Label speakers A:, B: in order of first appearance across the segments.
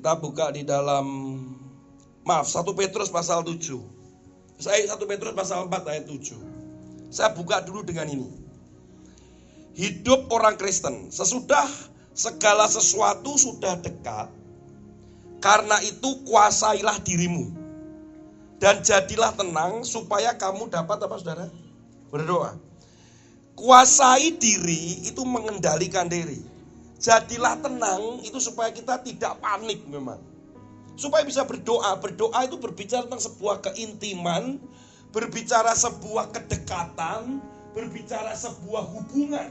A: Kita buka di dalam maaf 1 Petrus pasal 7. Saya 1 Petrus pasal 4 ayat 7. Saya buka dulu dengan ini. Hidup orang Kristen sesudah segala sesuatu sudah dekat. Karena itu kuasailah dirimu. Dan jadilah tenang supaya kamu dapat apa saudara? Berdoa. Kuasai diri itu mengendalikan diri. Jadilah tenang itu supaya kita tidak panik memang. Supaya bisa berdoa. Berdoa itu berbicara tentang sebuah keintiman, berbicara sebuah kedekatan, berbicara sebuah hubungan.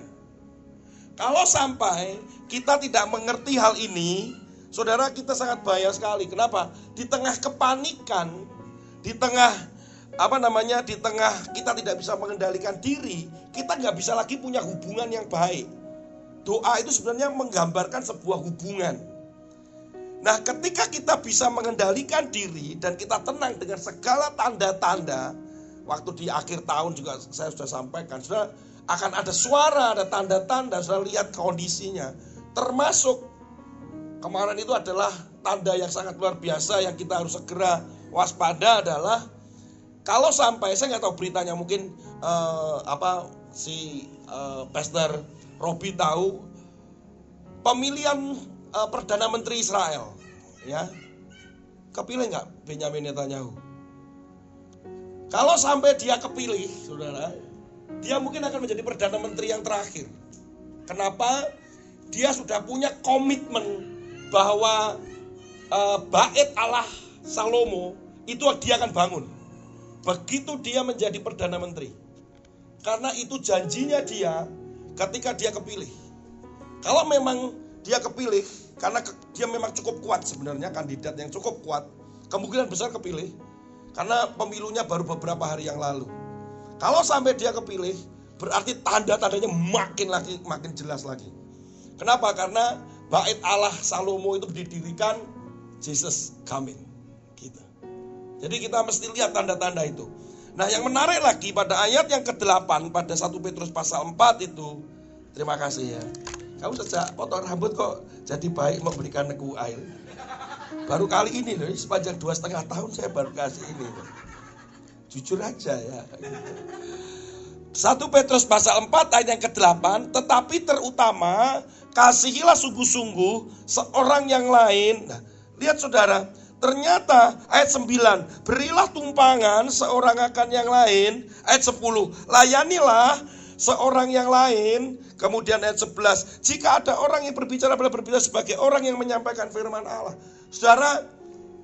A: Kalau sampai kita tidak mengerti hal ini, saudara kita sangat bahaya sekali. Kenapa? Di tengah kepanikan, di tengah apa namanya, di tengah kita tidak bisa mengendalikan diri, kita nggak bisa lagi punya hubungan yang baik. Doa itu sebenarnya menggambarkan sebuah hubungan. Nah, ketika kita bisa mengendalikan diri dan kita tenang dengan segala tanda-tanda, waktu di akhir tahun juga saya sudah sampaikan, sudah akan ada suara, ada tanda-tanda, sudah lihat kondisinya. Termasuk kemarin itu adalah tanda yang sangat luar biasa yang kita harus segera waspada adalah kalau sampai saya nggak tahu beritanya mungkin uh, apa si uh, Pastor Robi tahu pemilihan uh, perdana menteri Israel, ya kepilih nggak Benjamin Netanyahu? Kalau sampai dia kepilih, saudara, dia mungkin akan menjadi perdana menteri yang terakhir. Kenapa? Dia sudah punya komitmen bahwa uh, bait Allah Salomo itu dia akan bangun. Begitu dia menjadi perdana menteri. Karena itu janjinya dia ketika dia kepilih. Kalau memang dia kepilih, karena dia memang cukup kuat sebenarnya kandidat yang cukup kuat, kemungkinan besar kepilih. Karena pemilunya baru beberapa hari yang lalu. Kalau sampai dia kepilih, berarti tanda-tandanya makin lagi makin jelas lagi. Kenapa? Karena bait Allah Salomo itu didirikan Jesus coming. Gitu. Jadi kita mesti lihat tanda-tanda itu. Nah yang menarik lagi pada ayat yang ke-8 pada 1 Petrus pasal 4 itu Terima kasih ya. Kamu sejak potong rambut kok jadi baik memberikan neku air? Baru kali ini loh sepanjang dua setengah tahun saya baru kasih ini loh. Jujur aja ya. 1 Petrus pasal 4 ayat yang ke-8 Tetapi terutama Kasihilah sungguh-sungguh Seorang yang lain. Nah, Lihat saudara Ternyata ayat 9, berilah tumpangan seorang akan yang lain. Ayat 10, layanilah seorang yang lain. Kemudian ayat 11, jika ada orang yang berbicara pada berbicara sebagai orang yang menyampaikan firman Allah. Saudara,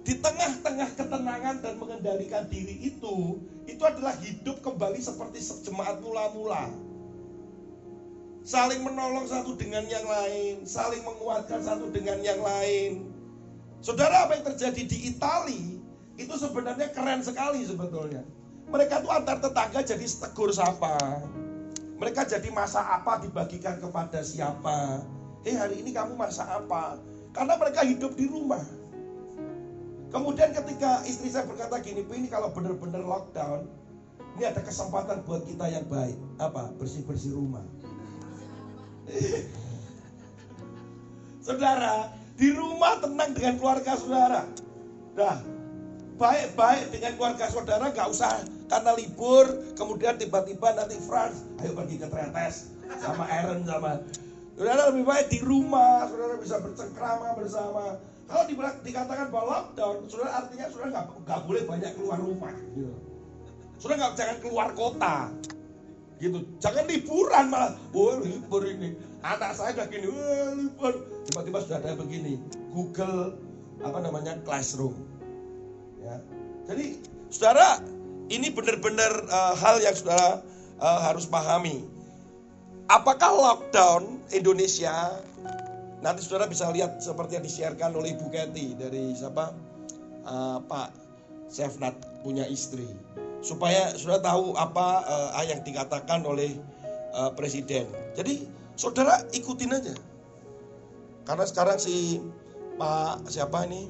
A: di tengah-tengah ketenangan dan mengendalikan diri itu, itu adalah hidup kembali seperti jemaat mula-mula. Saling menolong satu dengan yang lain, saling menguatkan satu dengan yang lain Saudara apa yang terjadi di Itali itu sebenarnya keren sekali sebetulnya. Mereka tuh antar tetangga jadi tegur sapa. Mereka jadi masak apa dibagikan kepada siapa. Eh hari ini kamu masak apa? Karena mereka hidup di rumah. Kemudian ketika istri saya berkata gini, ini kalau benar-benar lockdown, ini ada kesempatan buat kita yang baik. Apa? Bersih-bersih rumah. Saudara, di rumah tenang dengan keluarga saudara. Dah, baik-baik dengan keluarga saudara gak usah karena libur kemudian tiba-tiba nanti Frans ayo pergi ke Tretes sama Aaron sama saudara. Lebih baik di rumah saudara bisa bercengkrama bersama. Kalau di, dikatakan bahwa lockdown saudara artinya saudara nggak nggak boleh banyak keluar rumah. Gitu. saudara nggak jangan keluar kota. Gitu. Jangan liburan malah. Oh libur ini anak saya udah gini tiba-tiba sudah ada begini Google apa namanya Classroom. Ya. Jadi saudara ini benar-benar uh, hal yang saudara uh, harus pahami. Apakah lockdown Indonesia? Nanti saudara bisa lihat seperti yang disiarkan oleh Ibu Kety dari siapa? Uh, Pak Sefnat punya istri. Supaya saudara tahu apa uh, yang dikatakan oleh uh, presiden. Jadi saudara ikutin aja karena sekarang si Pak siapa ini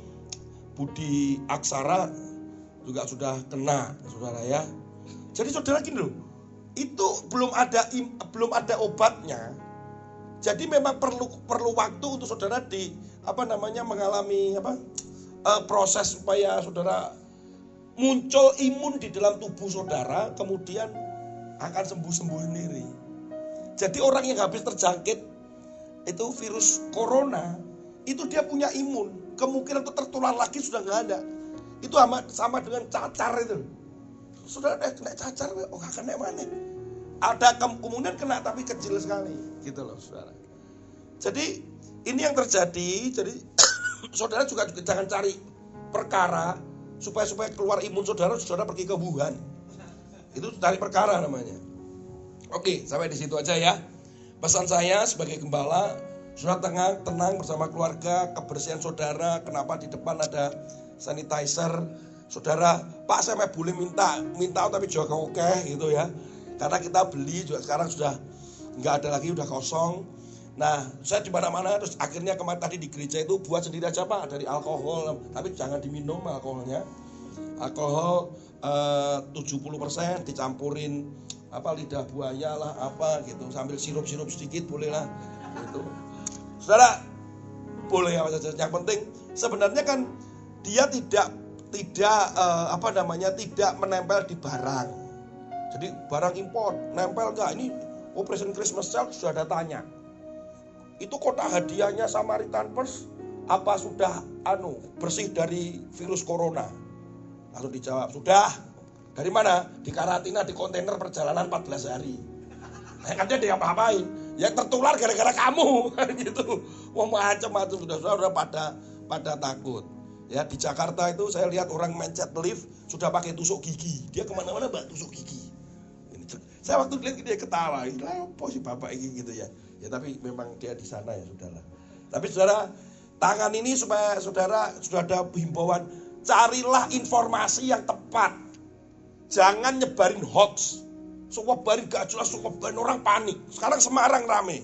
A: Budi Aksara juga sudah kena, saudara ya. Jadi saudara gini loh, itu belum ada belum ada obatnya. Jadi memang perlu perlu waktu untuk saudara di apa namanya mengalami apa uh, proses supaya saudara muncul imun di dalam tubuh saudara, kemudian akan sembuh-sembuh sendiri. Jadi orang yang habis terjangkit itu virus corona, itu dia punya imun. Kemungkinan untuk tertular lagi sudah nggak ada. Itu sama, sama dengan cacar itu. Sudah ada kena cacar, oh kena mana? Ada kemungkinan kena tapi kecil sekali, gitu loh saudara. Jadi ini yang terjadi. Jadi saudara juga, juga jangan cari perkara supaya supaya keluar imun saudara, saudara pergi ke Wuhan. Itu cari perkara namanya. Oke, sampai di situ aja ya. Pesan saya sebagai gembala, saudara tenang, tenang bersama keluarga, kebersihan saudara. Kenapa di depan ada sanitizer? Saudara, Pak saya mau boleh minta, minta tapi juga oke gitu ya. Karena kita beli juga sekarang sudah nggak ada lagi, udah kosong. Nah, saya di mana-mana terus akhirnya kemarin tadi di gereja itu buat sendiri aja Pak dari alkohol, tapi jangan diminum alkoholnya. Alkohol eh, 70% dicampurin apa lidah buaya lah apa gitu sambil sirup-sirup sedikit boleh lah gitu. Saudara boleh apa saja. Yang penting sebenarnya kan dia tidak tidak eh, apa namanya tidak menempel di barang. Jadi barang impor nempel enggak ini Operation Christmas Sale sudah ada tanya. Itu kotak hadiahnya Samaritan Pers apa sudah anu bersih dari virus corona? Lalu dijawab, sudah. Dari mana? Di karantina di kontainer perjalanan 14 hari. Nah, kan dia diapa-apain. Yang tertular gara-gara kamu kan gitu. Wah macam-macam sudah sudah pada pada takut. Ya di Jakarta itu saya lihat orang mencet lift sudah pakai tusuk gigi. Dia ke mana-mana mbak tusuk gigi. Ini, saya waktu lihat dia ketawa. Apa sih bapak ini gitu ya. Ya tapi memang dia di sana ya saudara. Tapi saudara tangan ini supaya saudara sudah ada himbauan carilah informasi yang tepat. Jangan nyebarin hoax. Sewabarin gak jelas, sewabarin orang panik. Sekarang Semarang rame.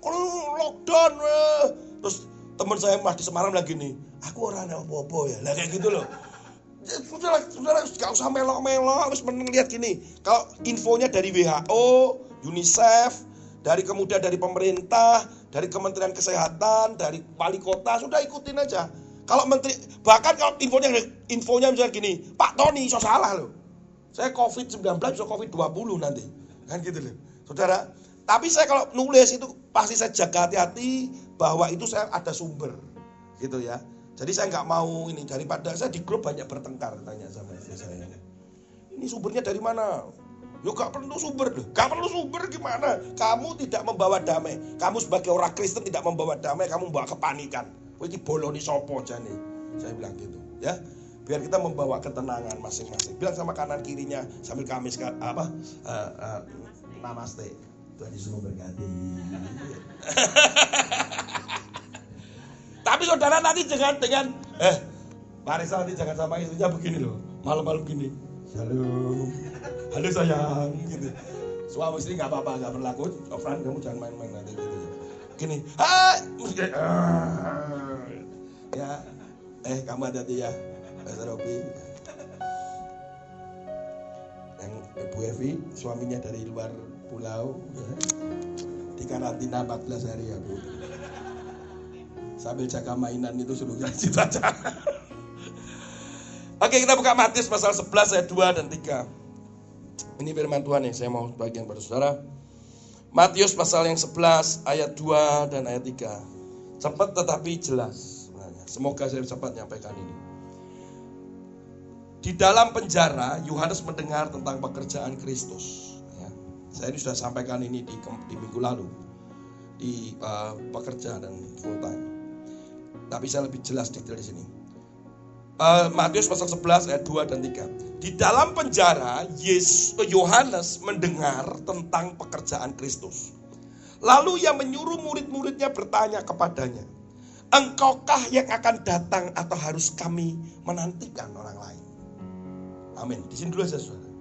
A: Kalau lockdown, eh. terus teman saya mah di Semarang lagi nih. Aku orang apa-apa ya, lah kayak gitu loh. Ya, sudah, sudah gak usah melok-melok, harus meneng lihat gini. Kalau infonya dari WHO, UNICEF, dari kemudian dari pemerintah, dari Kementerian Kesehatan, dari wali kota, sudah ikutin aja. Kalau menteri, bahkan kalau infonya infonya misalnya gini, Pak Tony so salah loh. Saya COVID-19 bisa COVID-20 nanti. Kan gitu loh. Saudara, tapi saya kalau nulis itu pasti saya jaga hati-hati bahwa itu saya ada sumber. Gitu ya. Jadi saya nggak mau ini daripada saya di grup banyak bertengkar tanya sama istri saya. Ini sumbernya dari mana? Yo gak perlu sumber loh. Gak perlu sumber gimana? Kamu tidak membawa damai. Kamu sebagai orang Kristen tidak membawa damai, kamu membawa kepanikan. Kowe iki boloni sapa jane? Saya bilang gitu, ya. Biar kita membawa ketenangan masing-masing. Bilang sama kanan kirinya sambil kami apa? Uh, uh, namaste. Tuhan Yesus memberkati. Tapi saudara nanti jangan dengan eh Marisa nanti jangan sama istrinya begini loh. Malam-malam gini. Shalom. Halo sayang gitu. Suami istri nggak apa-apa nggak berlaku. Ofran kamu jangan main-main nanti gitu. Gini. Hai. Ya. Eh kamu hati-hati ya. Pastor Robi. Yang Ibu Evi suaminya dari luar pulau ya. di karantina 14 hari ya Bu sambil jaga mainan itu suruh kasih saja. Oke kita buka Matius pasal 11 ayat 2 dan 3. Ini firman Tuhan yang saya mau bagian pada saudara. Matius pasal yang 11 ayat 2 dan ayat 3. Cepat tetapi jelas. Semoga saya cepat menyampaikan ini. Di dalam penjara Yohanes mendengar tentang pekerjaan Kristus. Ya. Saya ini sudah sampaikan ini di, di minggu lalu di uh, pekerja dan full time. Tapi saya lebih jelas detail di sini. Uh, Matius pasal 11 ayat 2 dan 3. Di dalam penjara Yesus Yohanes mendengar tentang pekerjaan Kristus. Lalu ia menyuruh murid-muridnya bertanya kepadanya, "Engkaukah yang akan datang atau harus kami menantikan orang lain?" Amin. Di sini dulu saja, saudara.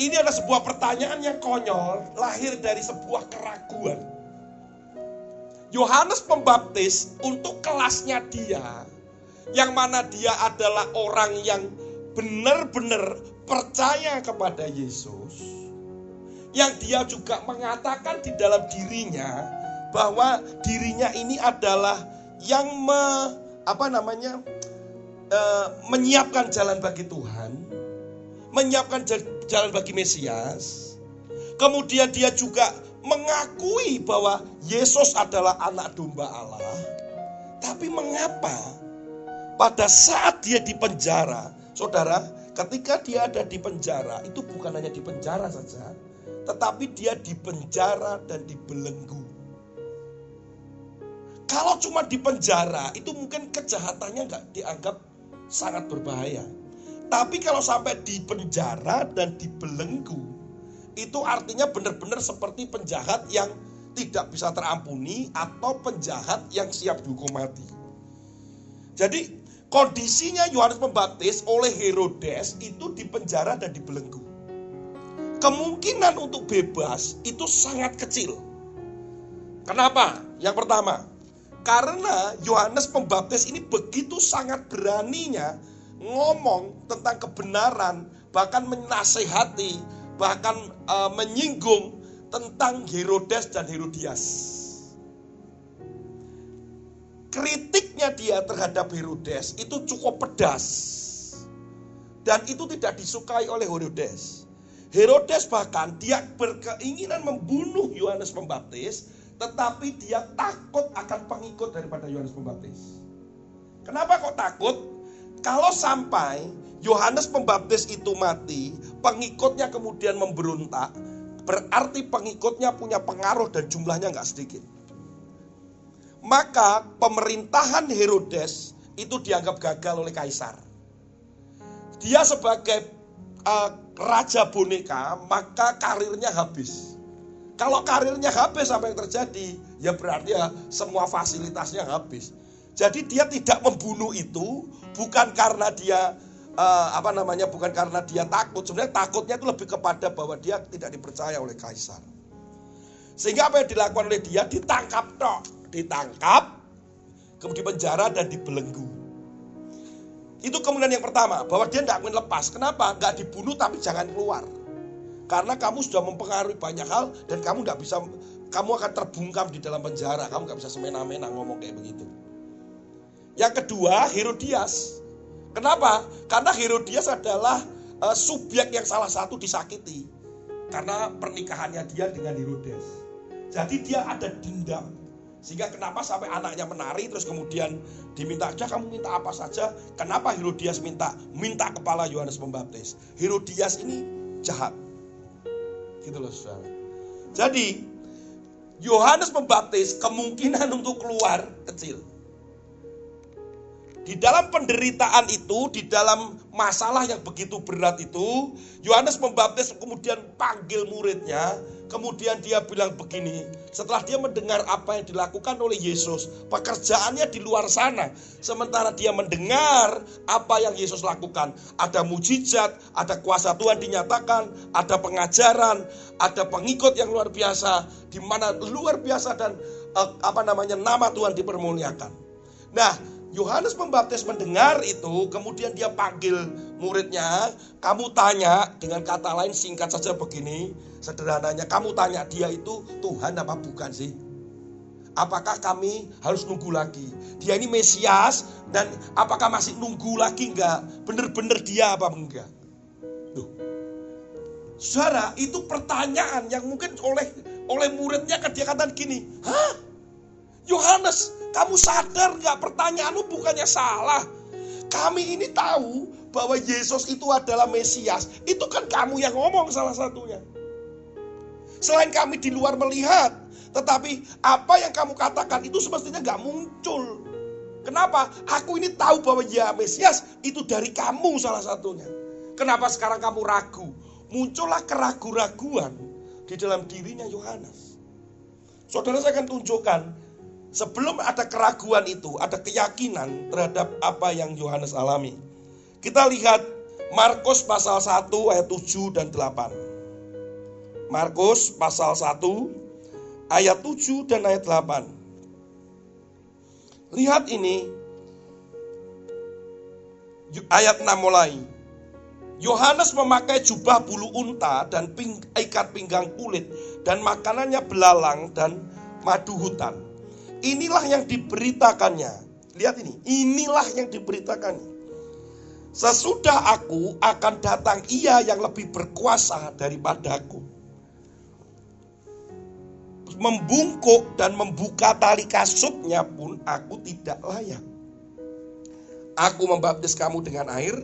A: Ini adalah sebuah pertanyaan yang konyol, lahir dari sebuah keraguan. Yohanes Pembaptis untuk kelasnya dia, yang mana dia adalah orang yang benar-benar percaya kepada Yesus, yang dia juga mengatakan di dalam dirinya bahwa dirinya ini adalah yang me, apa namanya e, menyiapkan jalan bagi Tuhan, menyiapkan jalan bagi Mesias. Kemudian dia juga mengakui bahwa Yesus adalah anak domba Allah. Tapi mengapa pada saat dia di penjara, saudara, ketika dia ada di penjara, itu bukan hanya di penjara saja, tetapi dia di penjara dan dibelenggu. Kalau cuma di penjara, itu mungkin kejahatannya nggak dianggap sangat berbahaya. Tapi kalau sampai di penjara dan dibelenggu, itu artinya benar-benar seperti penjahat yang tidak bisa terampuni atau penjahat yang siap dihukum mati. Jadi Kondisinya Yohanes Pembaptis oleh Herodes itu dipenjara dan dibelenggu. Kemungkinan untuk bebas itu sangat kecil. Kenapa? Yang pertama, karena Yohanes Pembaptis ini begitu sangat beraninya ngomong tentang kebenaran, bahkan menasehati, bahkan e, menyinggung tentang Herodes dan Herodias kritiknya dia terhadap Herodes itu cukup pedas. Dan itu tidak disukai oleh Herodes. Herodes bahkan dia berkeinginan membunuh Yohanes Pembaptis, tetapi dia takut akan pengikut daripada Yohanes Pembaptis. Kenapa kok takut? Kalau sampai Yohanes Pembaptis itu mati, pengikutnya kemudian memberontak, berarti pengikutnya punya pengaruh dan jumlahnya nggak sedikit. Maka pemerintahan Herodes itu dianggap gagal oleh kaisar. Dia sebagai uh, raja boneka, maka karirnya habis. Kalau karirnya habis apa yang terjadi? Ya berarti ya semua fasilitasnya habis. Jadi dia tidak membunuh itu bukan karena dia uh, apa namanya bukan karena dia takut. Sebenarnya takutnya itu lebih kepada bahwa dia tidak dipercaya oleh kaisar. Sehingga apa yang dilakukan oleh dia ditangkap tok ditangkap, kemudian penjara dan dibelenggu. Itu kemudian yang pertama, bahwa dia tidak ingin lepas. Kenapa? Nggak dibunuh tapi jangan keluar. Karena kamu sudah mempengaruhi banyak hal dan kamu nggak bisa, kamu akan terbungkam di dalam penjara. Kamu nggak bisa semena-mena ngomong kayak begitu. Yang kedua, Herodias. Kenapa? Karena Herodias adalah uh, subjek yang salah satu disakiti. Karena pernikahannya dia dengan Herodes. Jadi dia ada dendam. Sehingga kenapa sampai anaknya menari terus kemudian diminta aja kamu minta apa saja. Kenapa Herodias minta minta kepala Yohanes Pembaptis? Herodias ini jahat. Gitu loh saudara. Jadi Yohanes Pembaptis kemungkinan untuk keluar kecil. Di dalam penderitaan itu, di dalam masalah yang begitu berat itu, Yohanes Pembaptis kemudian panggil muridnya, kemudian dia bilang begini, setelah dia mendengar apa yang dilakukan oleh Yesus, pekerjaannya di luar sana, sementara dia mendengar apa yang Yesus lakukan, ada mujizat, ada kuasa Tuhan dinyatakan, ada pengajaran, ada pengikut yang luar biasa, di mana luar biasa dan eh, apa namanya nama Tuhan dipermuliakan. Nah, Yohanes Pembaptis mendengar itu, kemudian dia panggil muridnya, kamu tanya dengan kata lain singkat saja begini, sederhananya kamu tanya dia itu Tuhan apa bukan sih? Apakah kami harus nunggu lagi? Dia ini Mesias dan apakah masih nunggu lagi enggak? Bener-bener dia apa enggak? Duh. Saudara, itu pertanyaan yang mungkin oleh oleh muridnya kan dia katakan gini, Hah? Yohanes, kamu sadar nggak pertanyaanmu bukannya salah. Kami ini tahu bahwa Yesus itu adalah Mesias. Itu kan kamu yang ngomong salah satunya. Selain kami di luar melihat, tetapi apa yang kamu katakan itu semestinya nggak muncul. Kenapa? Aku ini tahu bahwa ya Mesias itu dari kamu salah satunya. Kenapa sekarang kamu ragu? Muncullah keraguan-raguan di dalam dirinya Yohanes. Saudara saya akan tunjukkan Sebelum ada keraguan itu, ada keyakinan terhadap apa yang Yohanes alami. Kita lihat Markus pasal 1 ayat 7 dan 8. Markus pasal 1 ayat 7 dan ayat 8. Lihat ini ayat 6 mulai. Yohanes memakai jubah bulu unta dan ping, ikat pinggang kulit dan makanannya belalang dan madu hutan. Inilah yang diberitakannya. Lihat ini, inilah yang diberitakannya. Sesudah aku akan datang ia yang lebih berkuasa daripadaku. Membungkuk dan membuka tali kasutnya pun aku tidak layak. Aku membaptis kamu dengan air,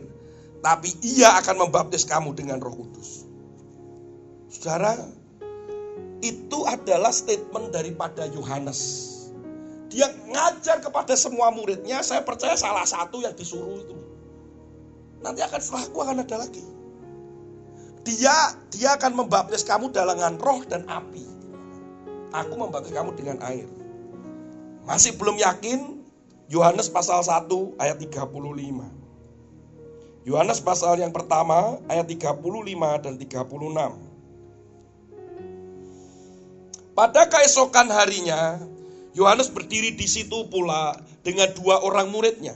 A: tapi ia akan membaptis kamu dengan roh kudus. Saudara, itu adalah statement daripada Yohanes. Dia ngajar kepada semua muridnya, saya percaya salah satu yang disuruh itu. Nanti akan setelahku akan ada lagi. Dia dia akan membaptis kamu dalam roh dan api. Aku membaptis kamu dengan air. Masih belum yakin? Yohanes pasal 1 ayat 35. Yohanes pasal yang pertama ayat 35 dan 36. Pada keesokan harinya, Yohanes berdiri di situ pula dengan dua orang muridnya.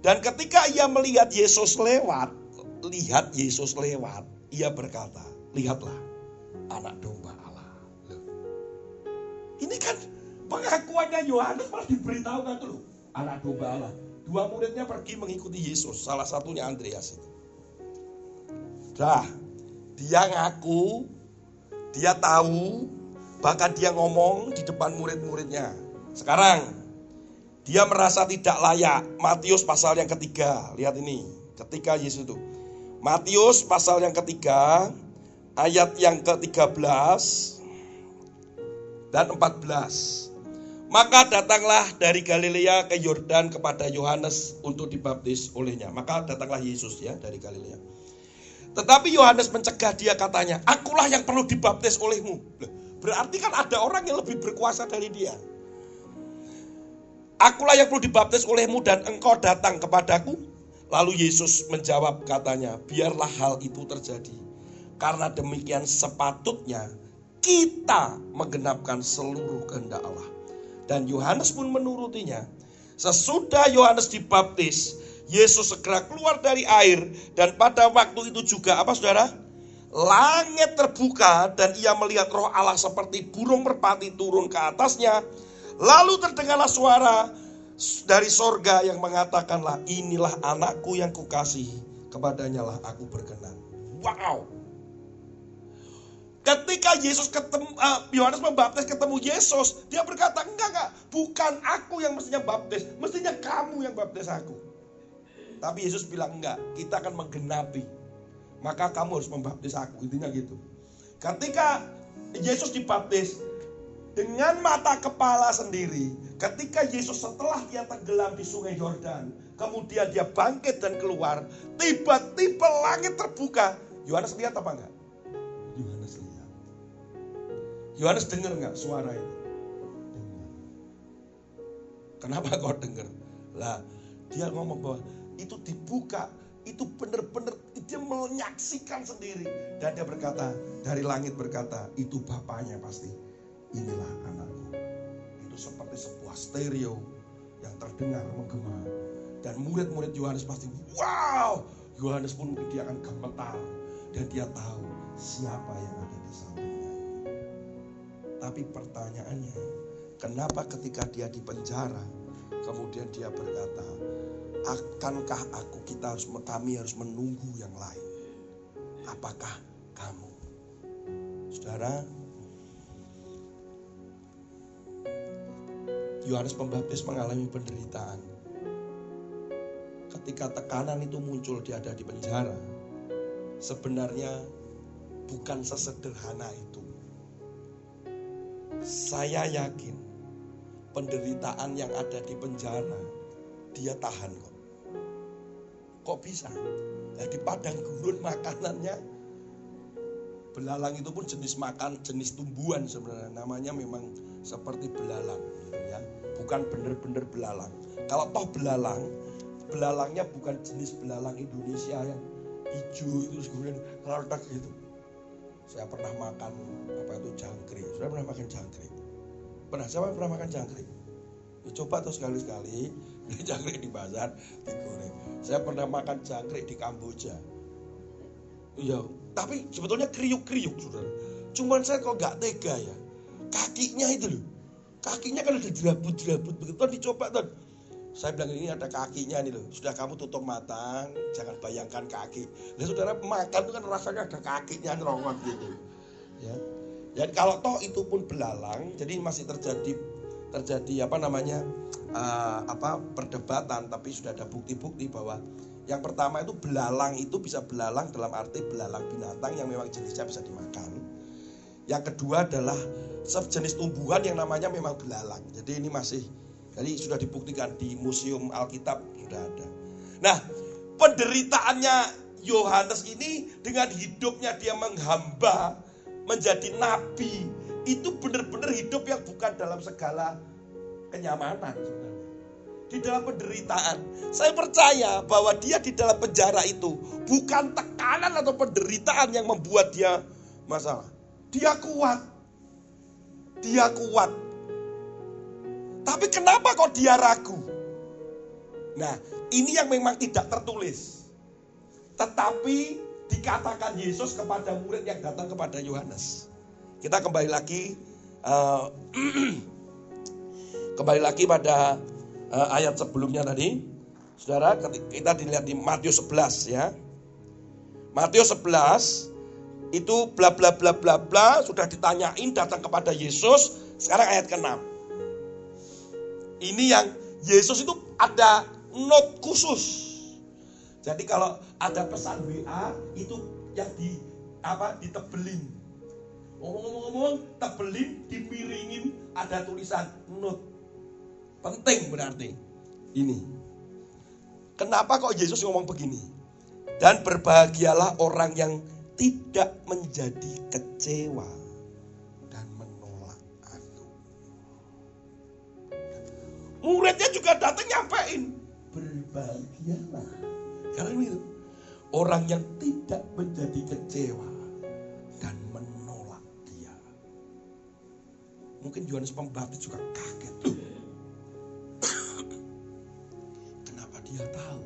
A: Dan ketika ia melihat Yesus lewat, lihat Yesus lewat, ia berkata, lihatlah anak domba Allah. Ini kan pengakuannya Yohanes malah diberitahukan tuh, anak domba Allah. Dua muridnya pergi mengikuti Yesus, salah satunya Andreas itu. Dah, dia ngaku, dia tahu, bahkan dia ngomong di depan murid-muridnya. Sekarang dia merasa tidak layak. Matius pasal yang ketiga. Lihat ini. Ketika Yesus itu. Matius pasal yang ketiga. Ayat yang ke-13 dan 14. Maka datanglah dari Galilea ke Yordan kepada Yohanes untuk dibaptis olehnya. Maka datanglah Yesus ya dari Galilea. Tetapi Yohanes mencegah dia katanya, akulah yang perlu dibaptis olehmu. Berarti kan ada orang yang lebih berkuasa dari dia. Akulah yang perlu dibaptis olehmu dan engkau datang kepadaku. Lalu Yesus menjawab katanya, biarlah hal itu terjadi. Karena demikian sepatutnya kita menggenapkan seluruh kehendak Allah. Dan Yohanes pun menurutinya. Sesudah Yohanes dibaptis, Yesus segera keluar dari air dan pada waktu itu juga apa saudara? Langit terbuka dan ia melihat roh Allah seperti burung merpati turun ke atasnya Lalu terdengarlah suara dari sorga yang mengatakanlah inilah anakku yang kukasihi kepadanya lah aku berkenan. Wow. Ketika Yesus ketemu uh, Yohanes membaptis ketemu Yesus, dia berkata, "Enggak, enggak, bukan aku yang mestinya baptis, mestinya kamu yang baptis aku." Tapi Yesus bilang, "Enggak, kita akan menggenapi. Maka kamu harus membaptis aku." Intinya gitu. Ketika Yesus dibaptis, dengan mata kepala sendiri ketika Yesus setelah dia tenggelam di sungai Yordan kemudian dia bangkit dan keluar tiba-tiba langit terbuka Yohanes lihat apa enggak? Yohanes lihat Yohanes dengar enggak suara itu? Kenapa kau dengar? Lah dia ngomong bahwa itu dibuka itu benar-benar dia menyaksikan sendiri dan dia berkata dari langit berkata itu bapaknya pasti inilah anakku. Itu seperti sebuah stereo yang terdengar menggema. Dan murid-murid Yohanes pasti, wow, Yohanes pun dia akan gemetar. Dan dia tahu siapa yang ada di sampingnya. Tapi pertanyaannya, kenapa ketika dia di penjara, kemudian dia berkata, akankah aku kita harus kami harus menunggu yang lain? Apakah kamu? Saudara, Yohanes Pembaptis mengalami penderitaan. Ketika tekanan itu muncul dia ada di penjara, sebenarnya bukan sesederhana itu. Saya yakin penderitaan yang ada di penjara dia tahan kok. Kok bisa? Nah, di padang gurun makanannya belalang itu pun jenis makan jenis tumbuhan sebenarnya namanya memang seperti belalang gitu ya bukan bener-bener belalang. Kalau toh belalang, belalangnya bukan jenis belalang Indonesia yang hijau itu kemudian letak gitu. Saya pernah makan apa itu jangkrik. Saya pernah makan jangkrik. Pernah siapa pernah makan jangkrik? Ya, coba tuh sekali-sekali jangkrik di pasar digoreng. Saya pernah makan jangkrik di Kamboja. Iya, tapi sebetulnya kriuk-kriuk saudara. Cuman saya kok nggak tega ya. Kakinya itu loh Kakinya kan udah dirabut-dirabut begitu. Tuhan dicoba tuh. Saya bilang ini ada kakinya nih loh. Sudah kamu tutup mata, jangan bayangkan kaki. Nah saudara makan itu kan rasanya ada kakinya nyerongot gitu. Ya. Dan kalau toh itu pun belalang, jadi masih terjadi terjadi apa namanya uh, apa perdebatan, tapi sudah ada bukti-bukti bahwa yang pertama itu belalang itu bisa belalang dalam arti belalang binatang yang memang jenisnya bisa dimakan. Yang kedua adalah sejenis tumbuhan yang namanya memang belalang. Jadi ini masih jadi sudah dibuktikan di Museum Alkitab sudah ada. Nah, penderitaannya Yohanes ini dengan hidupnya dia menghamba menjadi nabi itu benar-benar hidup yang bukan dalam segala kenyamanan Di dalam penderitaan. Saya percaya bahwa dia di dalam penjara itu bukan tekanan atau penderitaan yang membuat dia masalah. Dia kuat. Dia kuat. Tapi kenapa kok dia ragu? Nah, ini yang memang tidak tertulis. Tetapi dikatakan Yesus kepada murid yang datang kepada Yohanes. Kita kembali lagi uh, kembali lagi pada uh, ayat sebelumnya tadi. Saudara, kita dilihat di Matius 11 ya. Matius 11 itu bla bla bla bla bla sudah ditanyain datang kepada Yesus. Sekarang ayat ke-6. Ini yang Yesus itu ada note khusus. Jadi kalau ada pesan WA itu yang di apa ditebelin. Ngomong-ngomong tebelin, dimiringin ada tulisan note. Penting berarti. Ini. Kenapa kok Yesus ngomong begini? Dan berbahagialah orang yang tidak menjadi kecewa dan menolak aku. Muridnya juga datang nyampein. Berbahagialah karena itu orang yang tidak menjadi kecewa dan menolak dia. Mungkin Yohanes Pembaptis juga kaget. Kenapa dia tahu?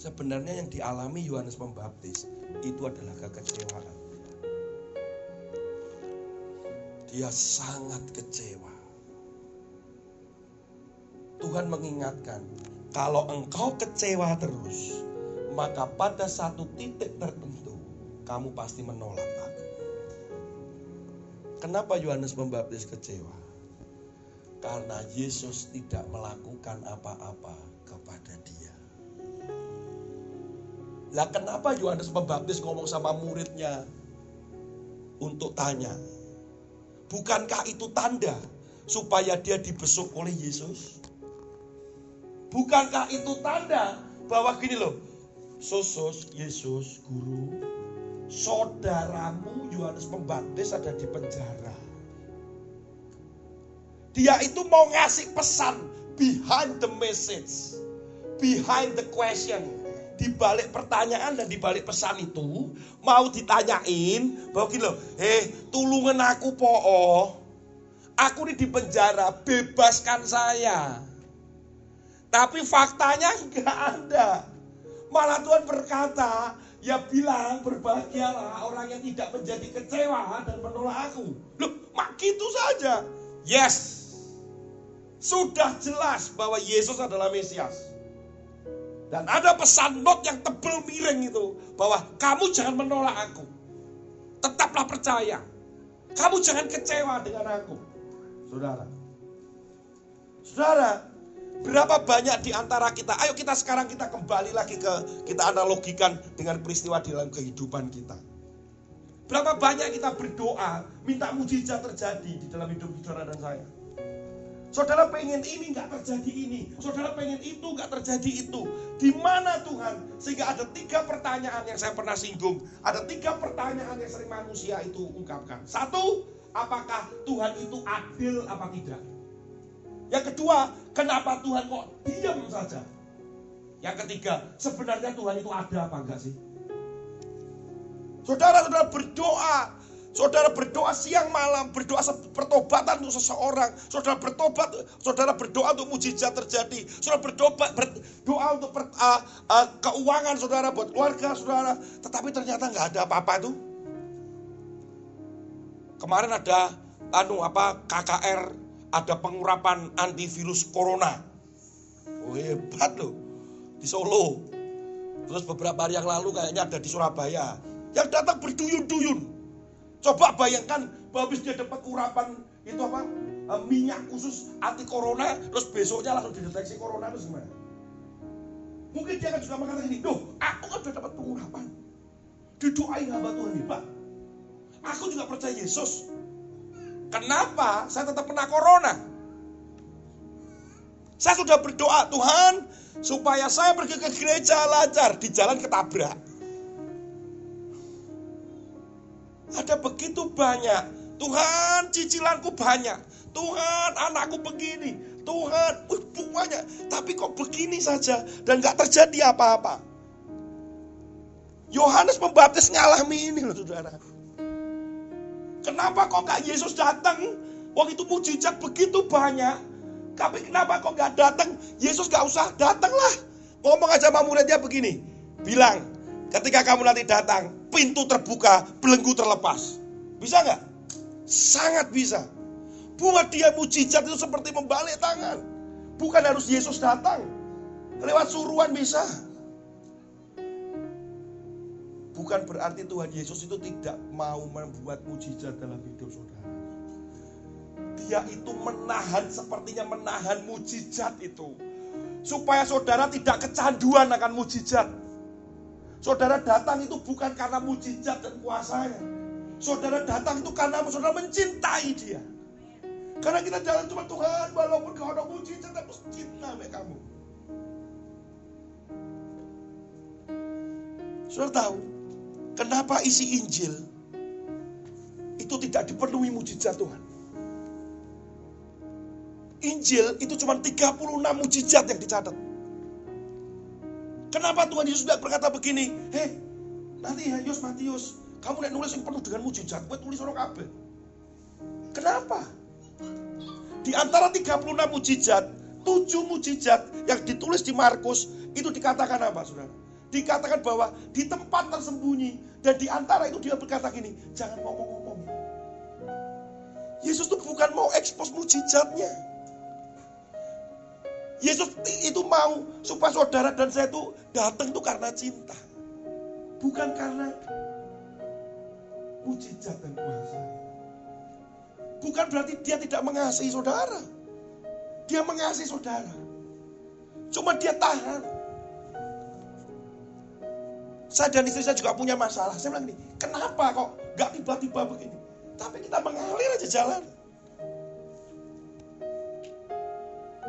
A: Sebenarnya yang dialami Yohanes Pembaptis itu adalah kekecewaan. Dia sangat kecewa. Tuhan mengingatkan, kalau engkau kecewa terus, maka pada satu titik tertentu kamu pasti menolak aku. Kenapa Yohanes Pembaptis kecewa? Karena Yesus tidak melakukan apa-apa kepada dia. Lah kenapa Yohanes Pembaptis ngomong sama muridnya untuk tanya? Bukankah itu tanda supaya dia dibesuk oleh Yesus? Bukankah itu tanda bahwa gini loh, Sosos, Yesus, Guru, saudaramu Yohanes Pembaptis ada di penjara. Dia itu mau ngasih pesan behind the message, behind the question. Di balik pertanyaan dan di balik pesan itu mau ditanyain bahwa gini loh, eh tulungan aku po, aku ini di penjara, bebaskan saya. Tapi faktanya nggak ada. Malah Tuhan berkata, ya bilang berbahagialah orang yang tidak menjadi kecewa dan menolak aku. Loh, mak gitu saja. Yes. Sudah jelas bahwa Yesus adalah Mesias. Dan ada pesan not yang tebel miring itu. Bahwa kamu jangan menolak aku. Tetaplah percaya. Kamu jangan kecewa dengan aku. Saudara. Saudara, Berapa banyak di antara kita, ayo kita sekarang kita kembali lagi ke, kita analogikan dengan peristiwa di dalam kehidupan kita. Berapa banyak kita berdoa, minta mujizat terjadi di dalam hidup saudara dan saya. Saudara pengen ini nggak terjadi ini, saudara pengen itu nggak terjadi itu. Di mana Tuhan? Sehingga ada tiga pertanyaan yang saya pernah singgung. Ada tiga pertanyaan yang sering manusia itu ungkapkan. Satu, apakah Tuhan itu adil apa tidak? Yang kedua, kenapa Tuhan kok diam saja? Yang ketiga, sebenarnya Tuhan itu ada apa enggak sih? Saudara-saudara berdoa, saudara berdoa siang malam, berdoa pertobatan untuk seseorang, saudara bertobat, saudara berdoa untuk mujizat terjadi, saudara berdoa berdoa untuk per, uh, uh, keuangan saudara buat keluarga saudara, tetapi ternyata nggak ada apa-apa itu. Kemarin ada anu apa KKR ada pengurapan antivirus corona. Oh, hebat loh di Solo. Terus beberapa hari yang lalu kayaknya ada di Surabaya. Yang datang berduyun-duyun. Coba bayangkan habis dia dapat urapan itu apa eh, minyak khusus anti corona, terus besoknya langsung dideteksi corona terus gimana? Mungkin dia akan juga mengatakan ini, doh, aku kan sudah dapat pengurapan. Didoain hamba Tuhan Pak. Aku juga percaya Yesus. Kenapa saya tetap kena corona? Saya sudah berdoa, Tuhan, supaya saya pergi ke gereja lancar, di jalan ketabrak. Ada begitu banyak. Tuhan, cicilanku banyak. Tuhan, anakku begini. Tuhan, uh, banyak. Tapi kok begini saja dan gak terjadi apa-apa. Yohanes Pembaptis ngalami ini loh saudara. Kenapa kok gak Yesus datang? Waktu itu mujizat begitu banyak. Tapi kenapa kok gak datang? Yesus gak usah datanglah. Ngomong aja sama muridnya begini. Bilang, ketika kamu nanti datang, pintu terbuka, belenggu terlepas. Bisa nggak? Sangat bisa. Buat dia mujizat itu seperti membalik tangan. Bukan harus Yesus datang. Lewat suruhan bisa. Bukan berarti Tuhan Yesus itu tidak mau membuat mujizat dalam hidup saudara. Dia itu menahan, sepertinya menahan mujizat itu. Supaya saudara tidak kecanduan akan mujizat. Saudara datang itu bukan karena mujizat dan kuasanya. Saudara datang itu karena saudara mencintai dia. Karena kita jalan cuma Tuhan, walaupun kau ada mujizat, aku cinta sama kamu. Saudara tahu, Kenapa isi Injil itu tidak dipenuhi mujizat Tuhan? Injil itu cuma 36 mujizat yang dicatat. Kenapa Tuhan Yesus tidak berkata begini? Hei, nanti ya Yus Matius, kamu lihat nulis yang penuh dengan mujizat, gue tulis orang kabeh. Kenapa? Di antara 36 mujizat, 7 mujizat yang ditulis di Markus itu dikatakan apa, Saudara? Dikatakan bahwa di tempat tersembunyi dan di antara itu dia berkata gini, jangan ngomong-ngomong. Yesus itu bukan mau ekspos mujizatnya. Yesus itu mau supaya saudara dan saya itu datang itu karena cinta. Bukan karena mujizat dan kuasa. Bukan berarti dia tidak mengasihi saudara. Dia mengasihi saudara. Cuma dia tahan. Saya dan istri saya juga punya masalah. Saya bilang ini, kenapa kok gak tiba-tiba begini? Tapi kita mengalir aja jalan.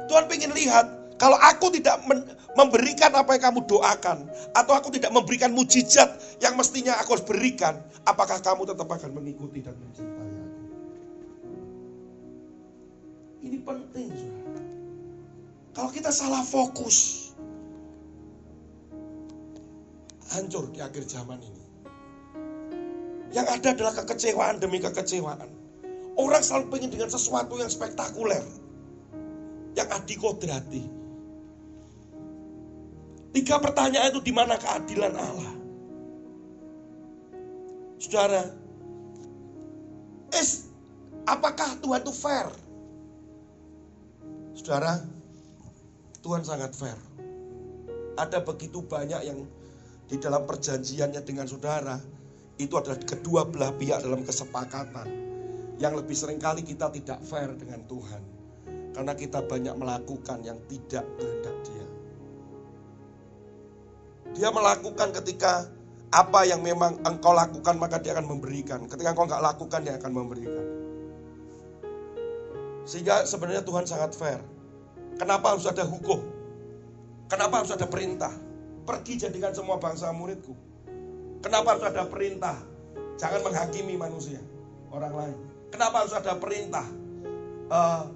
A: Tuhan pengen lihat, kalau aku tidak memberikan apa yang kamu doakan, atau aku tidak memberikan mujizat yang mestinya aku harus berikan, apakah kamu tetap akan mengikuti dan mencintai aku? Ini penting, saudara. Kalau kita salah fokus, hancur di akhir zaman ini. Yang ada adalah kekecewaan demi kekecewaan. Orang selalu pengen dengan sesuatu yang spektakuler. Yang adikodrati. Tiga pertanyaan itu di mana keadilan Allah? Saudara, is apakah Tuhan itu fair? Saudara, Tuhan sangat fair. Ada begitu banyak yang di dalam perjanjiannya dengan saudara itu adalah kedua belah pihak dalam kesepakatan yang lebih sering kali kita tidak fair dengan Tuhan karena kita banyak melakukan yang tidak kehendak dia dia melakukan ketika apa yang memang engkau lakukan maka dia akan memberikan ketika engkau nggak lakukan dia akan memberikan sehingga sebenarnya Tuhan sangat fair kenapa harus ada hukum kenapa harus ada perintah Pergi jadikan semua bangsa muridku. Kenapa harus ada perintah? Jangan menghakimi manusia, orang lain. Kenapa harus ada perintah? Uh,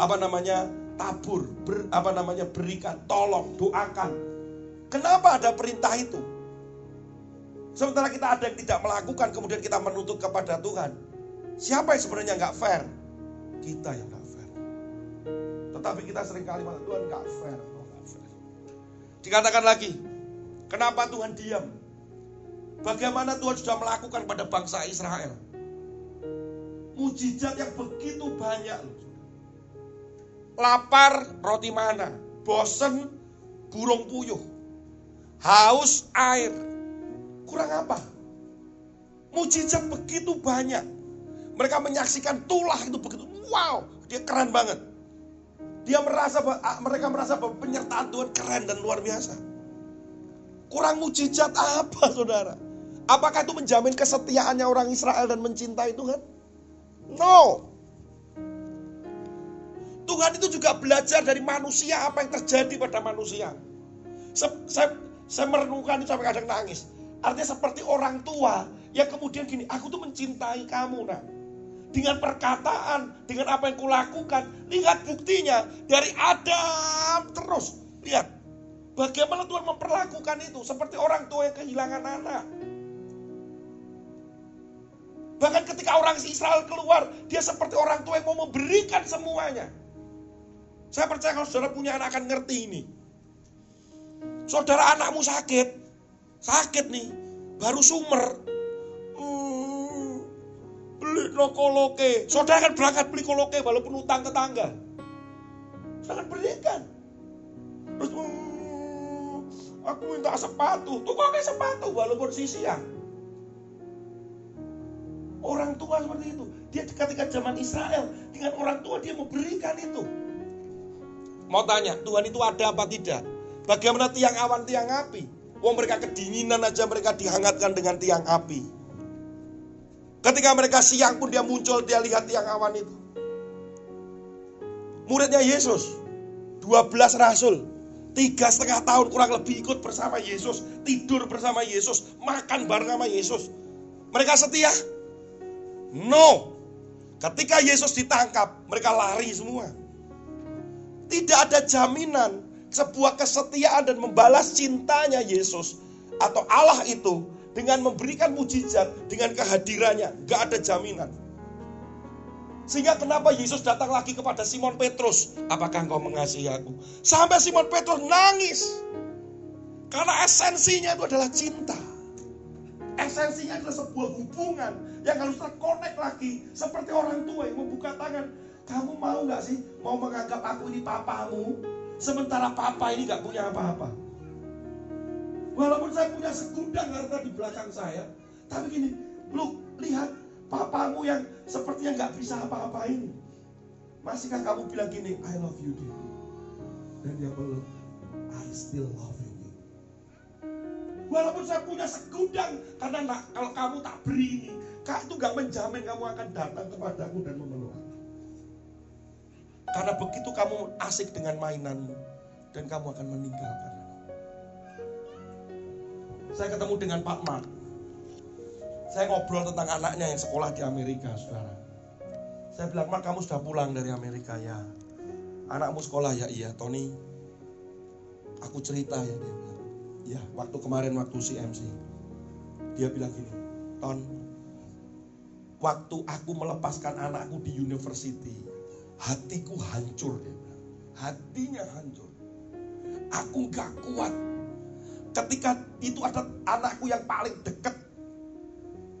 A: apa namanya? Tabur, ber, apa namanya? Berikan, tolong, doakan. Kenapa ada perintah itu? Sementara kita ada yang tidak melakukan, kemudian kita menuntut kepada Tuhan. Siapa yang sebenarnya nggak fair? Kita yang nggak fair. Tetapi kita sering kali Tuhan nggak fair. Dikatakan lagi, kenapa Tuhan diam? Bagaimana Tuhan sudah melakukan pada bangsa Israel? Mujizat yang begitu banyak. Lapar, roti mana? Bosen, burung puyuh. Haus, air. Kurang apa? Mujizat begitu banyak. Mereka menyaksikan tulah itu begitu. Wow, dia keren banget. Dia merasa mereka merasa penyertaan Tuhan keren dan luar biasa. Kurang mujizat apa saudara? Apakah itu menjamin kesetiaannya orang Israel dan mencintai Tuhan? No. Tuhan itu juga belajar dari manusia apa yang terjadi pada manusia. Saya, saya, merenungkan itu sampai kadang nangis. Artinya seperti orang tua yang kemudian gini, aku tuh mencintai kamu nak. Dengan perkataan, dengan apa yang kulakukan. Lihat buktinya dari Adam terus. Lihat, Bagaimana Tuhan memperlakukan itu seperti orang tua yang kehilangan anak. Bahkan ketika orang Israel keluar, dia seperti orang tua yang mau memberikan semuanya. Saya percaya kalau saudara punya anak akan ngerti ini. Saudara anakmu sakit, sakit nih, baru sumer. Hmm, beli no koloke. Saudara akan berangkat beli koloke walaupun utang tetangga. Saudara berikan. Terus hmm, Aku minta sepatu. Kayak sepatu walaupun sisia. Orang tua seperti itu. Dia ketika zaman Israel dengan orang tua dia memberikan itu. Mau tanya, Tuhan itu ada apa tidak? Bagaimana tiang awan, tiang api? Wong mereka kedinginan aja mereka dihangatkan dengan tiang api. Ketika mereka siang pun dia muncul, dia lihat tiang awan itu. Muridnya Yesus, 12 rasul, Tiga setengah tahun kurang lebih ikut bersama Yesus. Tidur bersama Yesus. Makan bareng sama Yesus. Mereka setia? No. Ketika Yesus ditangkap, mereka lari semua. Tidak ada jaminan sebuah kesetiaan dan membalas cintanya Yesus atau Allah itu dengan memberikan mujizat dengan kehadirannya. Gak ada jaminan. Sehingga kenapa Yesus datang lagi kepada Simon Petrus? Apakah engkau mengasihi aku? Sampai Simon Petrus nangis. Karena esensinya itu adalah cinta. Esensinya adalah sebuah hubungan yang harus terkonek lagi. Seperti orang tua yang membuka tangan. Kamu mau gak sih mau menganggap aku ini papamu? Sementara papa ini gak punya apa-apa. Walaupun saya punya segudang harta di belakang saya. Tapi gini, lu lihat Papamu yang sepertinya nggak bisa apa-apain. Masihkah kamu bilang gini, I love you dear. Dan dia peluk, I still love you. Walaupun saya punya segudang, karena nak, kalau kamu tak beri ini, kak itu gak menjamin kamu akan datang kepadaku dan memeluk. Karena begitu kamu asik dengan mainanmu, dan kamu akan meninggalkan Saya ketemu dengan Pak Mark. Saya ngobrol tentang anaknya yang sekolah di Amerika, saudara. Saya bilang, Mak kamu sudah pulang dari Amerika ya. Anakmu sekolah ya, iya. Tony, aku cerita ya dia bilang. Ya, waktu kemarin waktu CMC. Dia bilang gini, Ton, waktu aku melepaskan anakku di university, hatiku hancur dia bilang. Hatinya hancur. Aku gak kuat. Ketika itu ada anakku yang paling dekat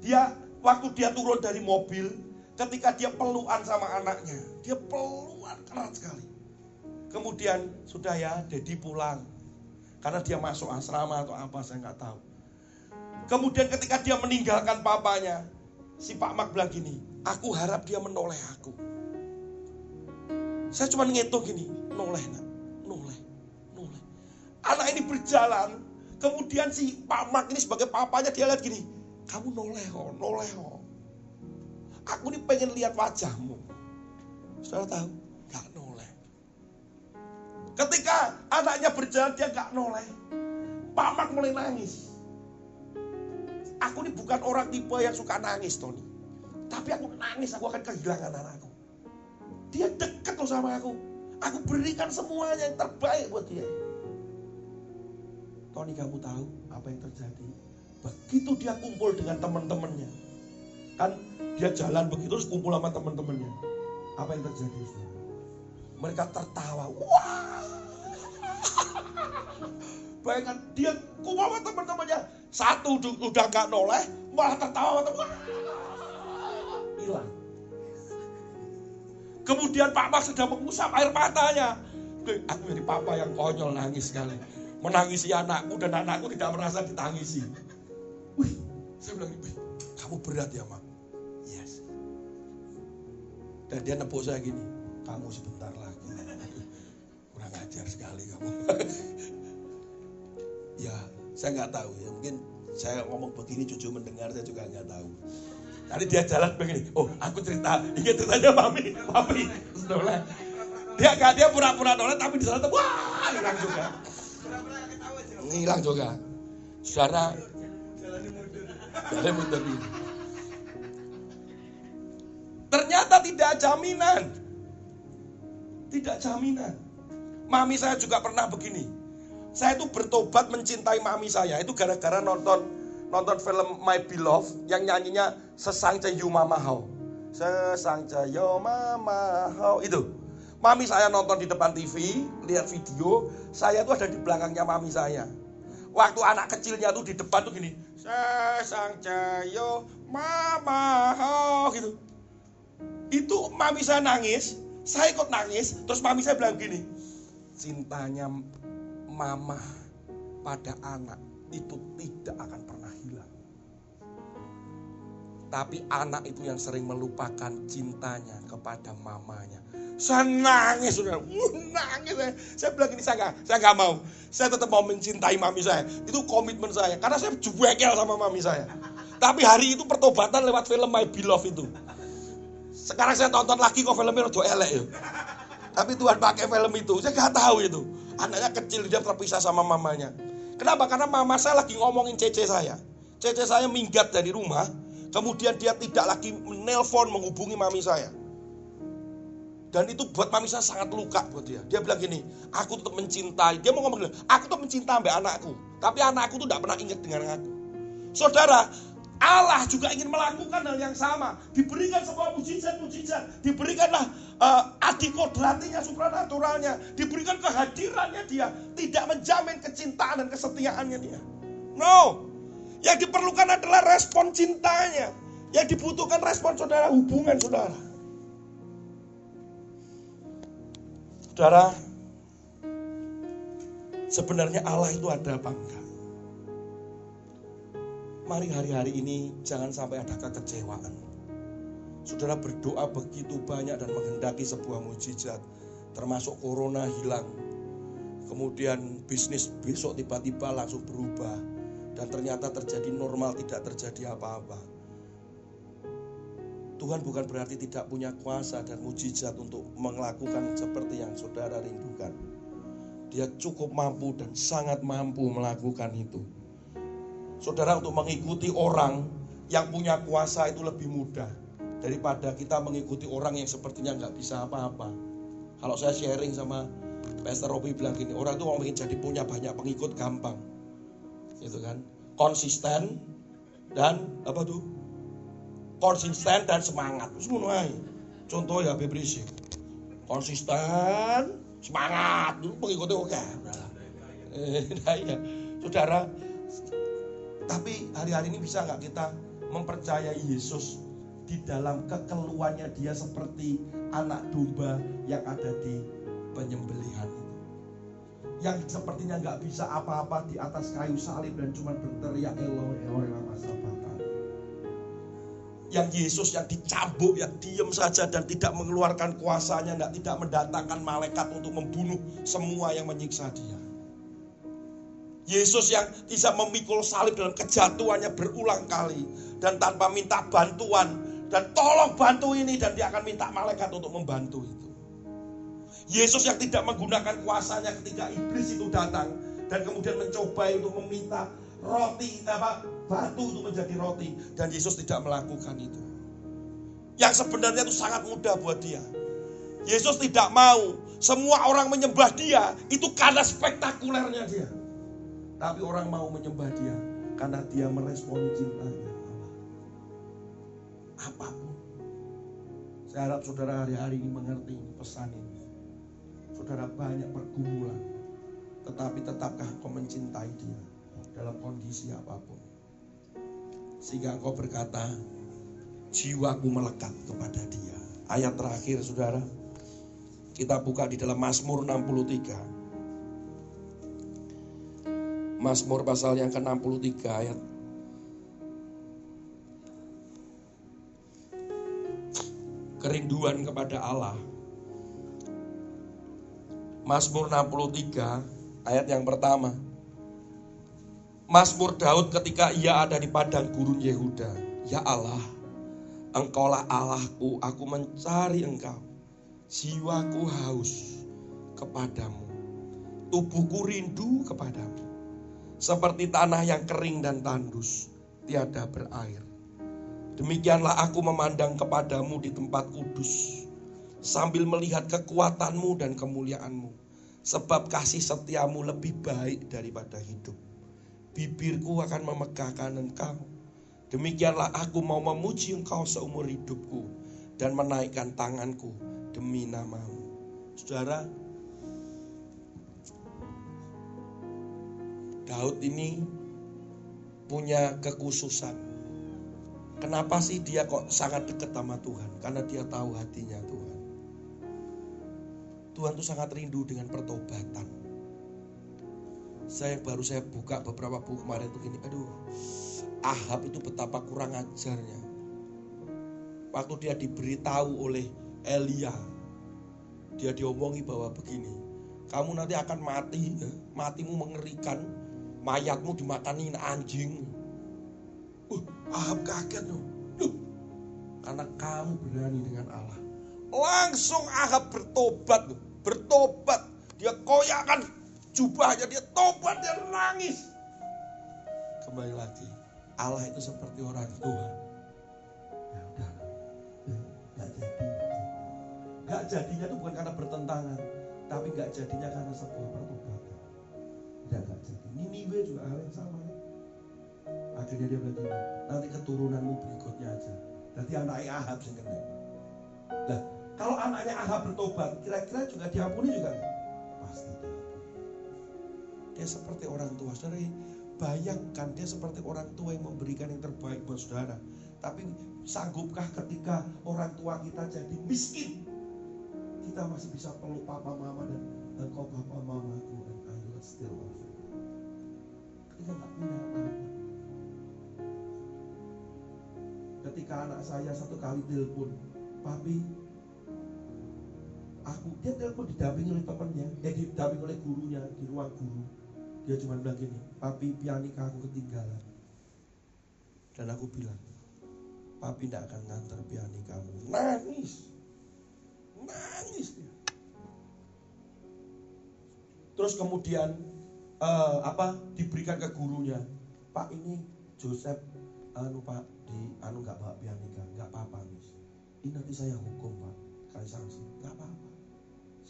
A: dia waktu dia turun dari mobil, ketika dia pelukan sama anaknya, dia pelukan keras sekali. Kemudian sudah ya, Dedi pulang. Karena dia masuk asrama atau apa, saya nggak tahu. Kemudian ketika dia meninggalkan papanya, si Pak Mak bilang gini, aku harap dia menoleh aku. Saya cuma ngitung gini, noleh nak, noleh, noleh. Anak ini berjalan, kemudian si Pak Mak ini sebagai papanya dia lihat gini, kamu noleho, noleho. Aku ini pengen lihat wajahmu. Saudara tahu? Gak noleh. Ketika anaknya berjalan dia gak noleh. Pamak mulai nangis. Aku ini bukan orang tipe yang suka nangis, Tony. Tapi aku nangis, aku akan kehilangan anakku. Dia dekat loh sama aku. Aku berikan semuanya yang terbaik buat dia. Tony kamu tahu apa yang terjadi? Begitu dia kumpul dengan teman-temannya. Kan dia jalan begitu terus kumpul sama teman-temannya. Apa yang terjadi? Mereka tertawa. Wah. Bayangkan dia kumpul sama teman-temannya. Satu udah gak noleh, malah tertawa. Hilang. Kemudian Papa sedang mengusap air matanya. Aku jadi papa yang konyol nangis sekali. Menangisi anakku dan anakku tidak merasa ditangisi. Wih, saya bilang, Wih, kamu berat ya, Mak. Yes. Dan dia nepuk saya gini, kamu sebentar lagi. Kurang ajar sekali kamu. ya, saya nggak tahu ya. Mungkin saya ngomong begini cucu mendengar saya juga nggak tahu. Tadi dia jalan begini, oh aku cerita, ini ceritanya mami, mami, dia gak dia pura-pura nolak tapi di sana wah hilang juga. Hilang juga. Saudara, jalan mundur. Ternyata tidak jaminan. Tidak jaminan. Mami saya juga pernah begini. Saya itu bertobat mencintai mami saya. Itu gara-gara nonton nonton film My Beloved yang nyanyinya Sesang Cayu Mama How itu. Mami saya nonton di depan TV, lihat video, saya tuh ada di belakangnya mami saya. Waktu anak kecilnya tuh di depan tuh gini, Sesang Cayo Mama How gitu. Itu mami saya nangis, saya ikut nangis, terus mami saya bilang gini, cintanya mama pada anak itu tidak akan pernah. Tapi anak itu yang sering melupakan cintanya kepada mamanya. Saya nangis, sudah nangis saya. Saya bilang ini saya nggak, saya nggak mau. Saya tetap mau mencintai mami saya. Itu komitmen saya, karena saya juwekel sama mami saya. Tapi hari itu pertobatan lewat film My Beloved itu. Sekarang saya tonton lagi kok filmnya udah elek ya. Tapi Tuhan pakai film itu, saya nggak tahu itu. Anaknya kecil dia terpisah sama mamanya. Kenapa? Karena mama saya lagi ngomongin cece saya. Cece saya minggat dari rumah, kemudian dia tidak lagi menelpon menghubungi mami saya. Dan itu buat mami saya sangat luka buat dia. Dia bilang gini, aku tetap mencintai. Dia mau ngomong aku tetap mencintai sampai anakku. Tapi anakku tuh tidak pernah ingat dengan aku. Saudara, Allah juga ingin melakukan hal yang sama. Diberikan sebuah mujizat-mujizat. Diberikanlah uh, adikodratinya, supranaturalnya. Diberikan kehadirannya dia. Tidak menjamin kecintaan dan kesetiaannya dia. No. Yang diperlukan adalah respon cintanya. Yang dibutuhkan respon saudara, hubungan saudara. Saudara, sebenarnya Allah itu ada apa enggak? Mari hari-hari ini jangan sampai ada kekecewaan. Saudara berdoa begitu banyak dan menghendaki sebuah mujizat, termasuk corona hilang. Kemudian bisnis besok tiba-tiba langsung berubah dan ternyata terjadi normal, tidak terjadi apa-apa. Tuhan bukan berarti tidak punya kuasa dan mujizat untuk melakukan seperti yang saudara rindukan. Dia cukup mampu dan sangat mampu melakukan itu. Saudara untuk mengikuti orang yang punya kuasa itu lebih mudah daripada kita mengikuti orang yang sepertinya nggak bisa apa-apa. Kalau saya sharing sama Pastor Robi bilang gini, orang itu mau ingin jadi punya banyak pengikut gampang, gitu kan? Konsisten dan apa tuh? Konsisten dan semangat. Semua Contoh ya Bebrisi. Konsisten, semangat, dulu pengikutnya oke. Nah, iya. Saudara, tapi hari-hari ini bisa nggak kita mempercayai Yesus di dalam kekeluarnya dia seperti anak domba yang ada di penyembelihan. Yang sepertinya nggak bisa apa-apa di atas kayu salib dan cuma berteriak Eloi Eloi lama sabatan. Yang Yesus yang dicambuk, yang diem saja dan tidak mengeluarkan kuasanya, tidak mendatangkan malaikat untuk membunuh semua yang menyiksa dia. Yesus yang bisa memikul salib dalam kejatuhannya berulang kali dan tanpa minta bantuan dan tolong bantu ini dan dia akan minta malaikat untuk membantu itu. Yesus yang tidak menggunakan kuasanya ketika iblis itu datang dan kemudian mencoba untuk meminta roti apa batu itu menjadi roti dan Yesus tidak melakukan itu. Yang sebenarnya itu sangat mudah buat dia. Yesus tidak mau semua orang menyembah dia itu karena spektakulernya dia. Tapi orang mau menyembah dia karena dia merespon cintanya. Apa pun. Saya harap saudara hari-hari ini mengerti pesan ini. Saudara banyak pergumulan. Tetapi tetapkah kau mencintai dia dalam kondisi apa pun. Sehingga engkau berkata, jiwaku melekat kepada dia. ayat terakhir saudara. Kita buka di dalam Mazmur 63. Mazmur pasal yang ke-63 ayat kerinduan kepada Allah. Mazmur 63 ayat yang pertama. Mazmur Daud ketika ia ada di padang gurun Yehuda. Ya Allah, Engkaulah Allahku, aku mencari Engkau. Jiwaku haus kepadamu. Tubuhku rindu kepadamu. Seperti tanah yang kering dan tandus, tiada berair. Demikianlah aku memandang kepadamu di tempat kudus, sambil melihat kekuatanmu dan kemuliaanmu. Sebab kasih setiamu lebih baik daripada hidup. Bibirku akan memegahkan engkau. Demikianlah aku mau memuji engkau seumur hidupku dan menaikkan tanganku demi namamu. Saudara, Daud ini punya kekhususan Kenapa sih dia kok sangat dekat sama Tuhan? Karena dia tahu hatinya Tuhan. Tuhan tuh sangat rindu dengan pertobatan. Saya baru saya buka beberapa buku kemarin tuh gini, aduh, Ahab itu betapa kurang ajarnya. Waktu dia diberitahu oleh Elia, dia diomongi bahwa begini, kamu nanti akan mati, ya. matimu mengerikan, mayatmu dimakanin anjing. Uh, Ahab kaget loh. Loh, karena kamu berani dengan Allah. Langsung Ahab bertobat loh. Bertobat. Dia koyakan jubahnya. Dia tobat. Dia nangis. Kembali lagi. Allah itu seperti orang tua. Ya. Gak jadi. Jadinya itu bukan karena bertentangan. Tapi gak jadinya karena sebuah pertobatan. Tidak gak jadi. Niniwe juga hal yang sama. Akhirnya dia bilang nanti keturunanmu berikutnya aja. Nanti anaknya Ahab sing kena. Nah, kalau anaknya Ahab bertobat, kira-kira juga diampuni juga? Pasti Dia seperti orang tua. Saudara, bayangkan dia seperti orang tua yang memberikan yang terbaik buat saudara. Tapi sanggupkah ketika orang tua kita jadi miskin? Kita masih bisa peluk papa mama dan engkau papa mamaku dan I will still love you. Ketika tak punya apa-apa ketika anak saya satu kali telepon, papi, aku dia telepon didampingi oleh temannya, eh didampingi oleh gurunya di ruang guru. Dia cuma bilang gini, papi pianika aku ketinggalan. Dan aku bilang, papi tidak akan ngantar kamu. Nangis, nangis dia. Terus kemudian uh, apa diberikan ke gurunya, Pak ini Joseph, anu Pak di anu nggak bawa pianika nggak apa-apa ini nanti saya hukum pak kasih sanksi nggak apa-apa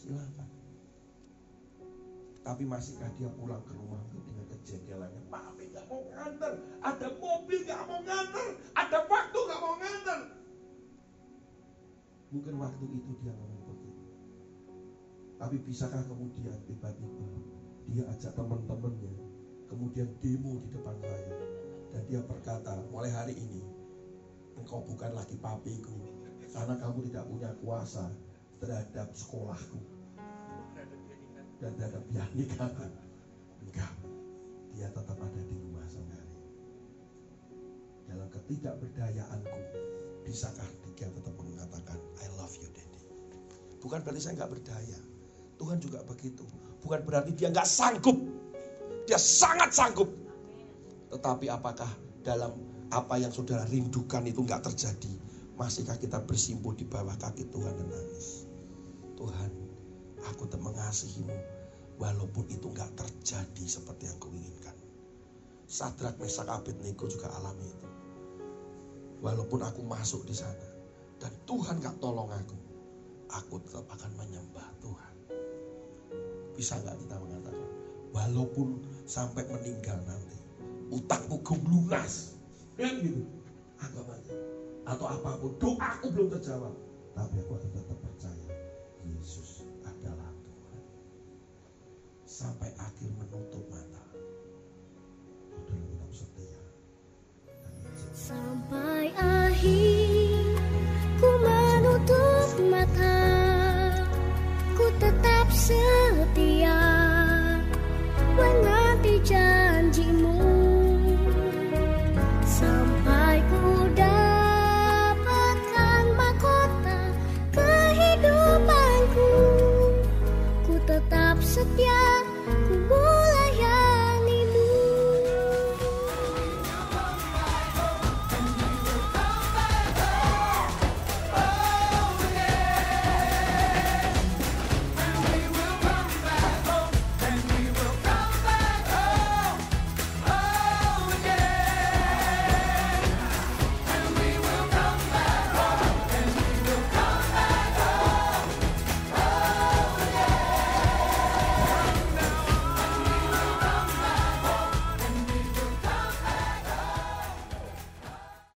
A: silakan tapi masihkah dia pulang ke rumah dengan kejengkelannya? Papi nggak mau nganter. Ada mobil nggak mau nganter. Ada waktu nggak mau nganter. Mungkin waktu itu dia ngomong begitu. Tapi bisakah kemudian tiba-tiba dia ajak teman-temannya kemudian demo di depan saya? Dan dia berkata mulai hari ini engkau bukan lagi papiku. Karena kamu tidak punya kuasa terhadap sekolahku. Dan terhadap pianikaku enggak. Dia tetap ada di rumah saudari. Dalam ketidakberdayaanku bisakah dia tetap mengatakan I love you daddy. Bukan berarti saya nggak berdaya. Tuhan juga begitu. Bukan berarti dia nggak sanggup. Dia sangat sanggup. Tetapi apakah dalam apa yang saudara rindukan itu nggak terjadi? Masihkah kita bersimpuh di bawah kaki Tuhan dan nangis? Tuhan, aku tak mengasihimu walaupun itu nggak terjadi seperti yang kau inginkan. Sadrak Mesak Abednego juga alami itu. Walaupun aku masuk di sana dan Tuhan nggak tolong aku, aku tetap akan menyembah Tuhan. Bisa nggak kita mengatakan, walaupun sampai meninggal nanti, utangku lunas, Kan gitu. Anggap aja. Atau apa pun. Doaku belum terjawab. Tapi aku akan tetap. Yesus adalah Tuhan. Sampai.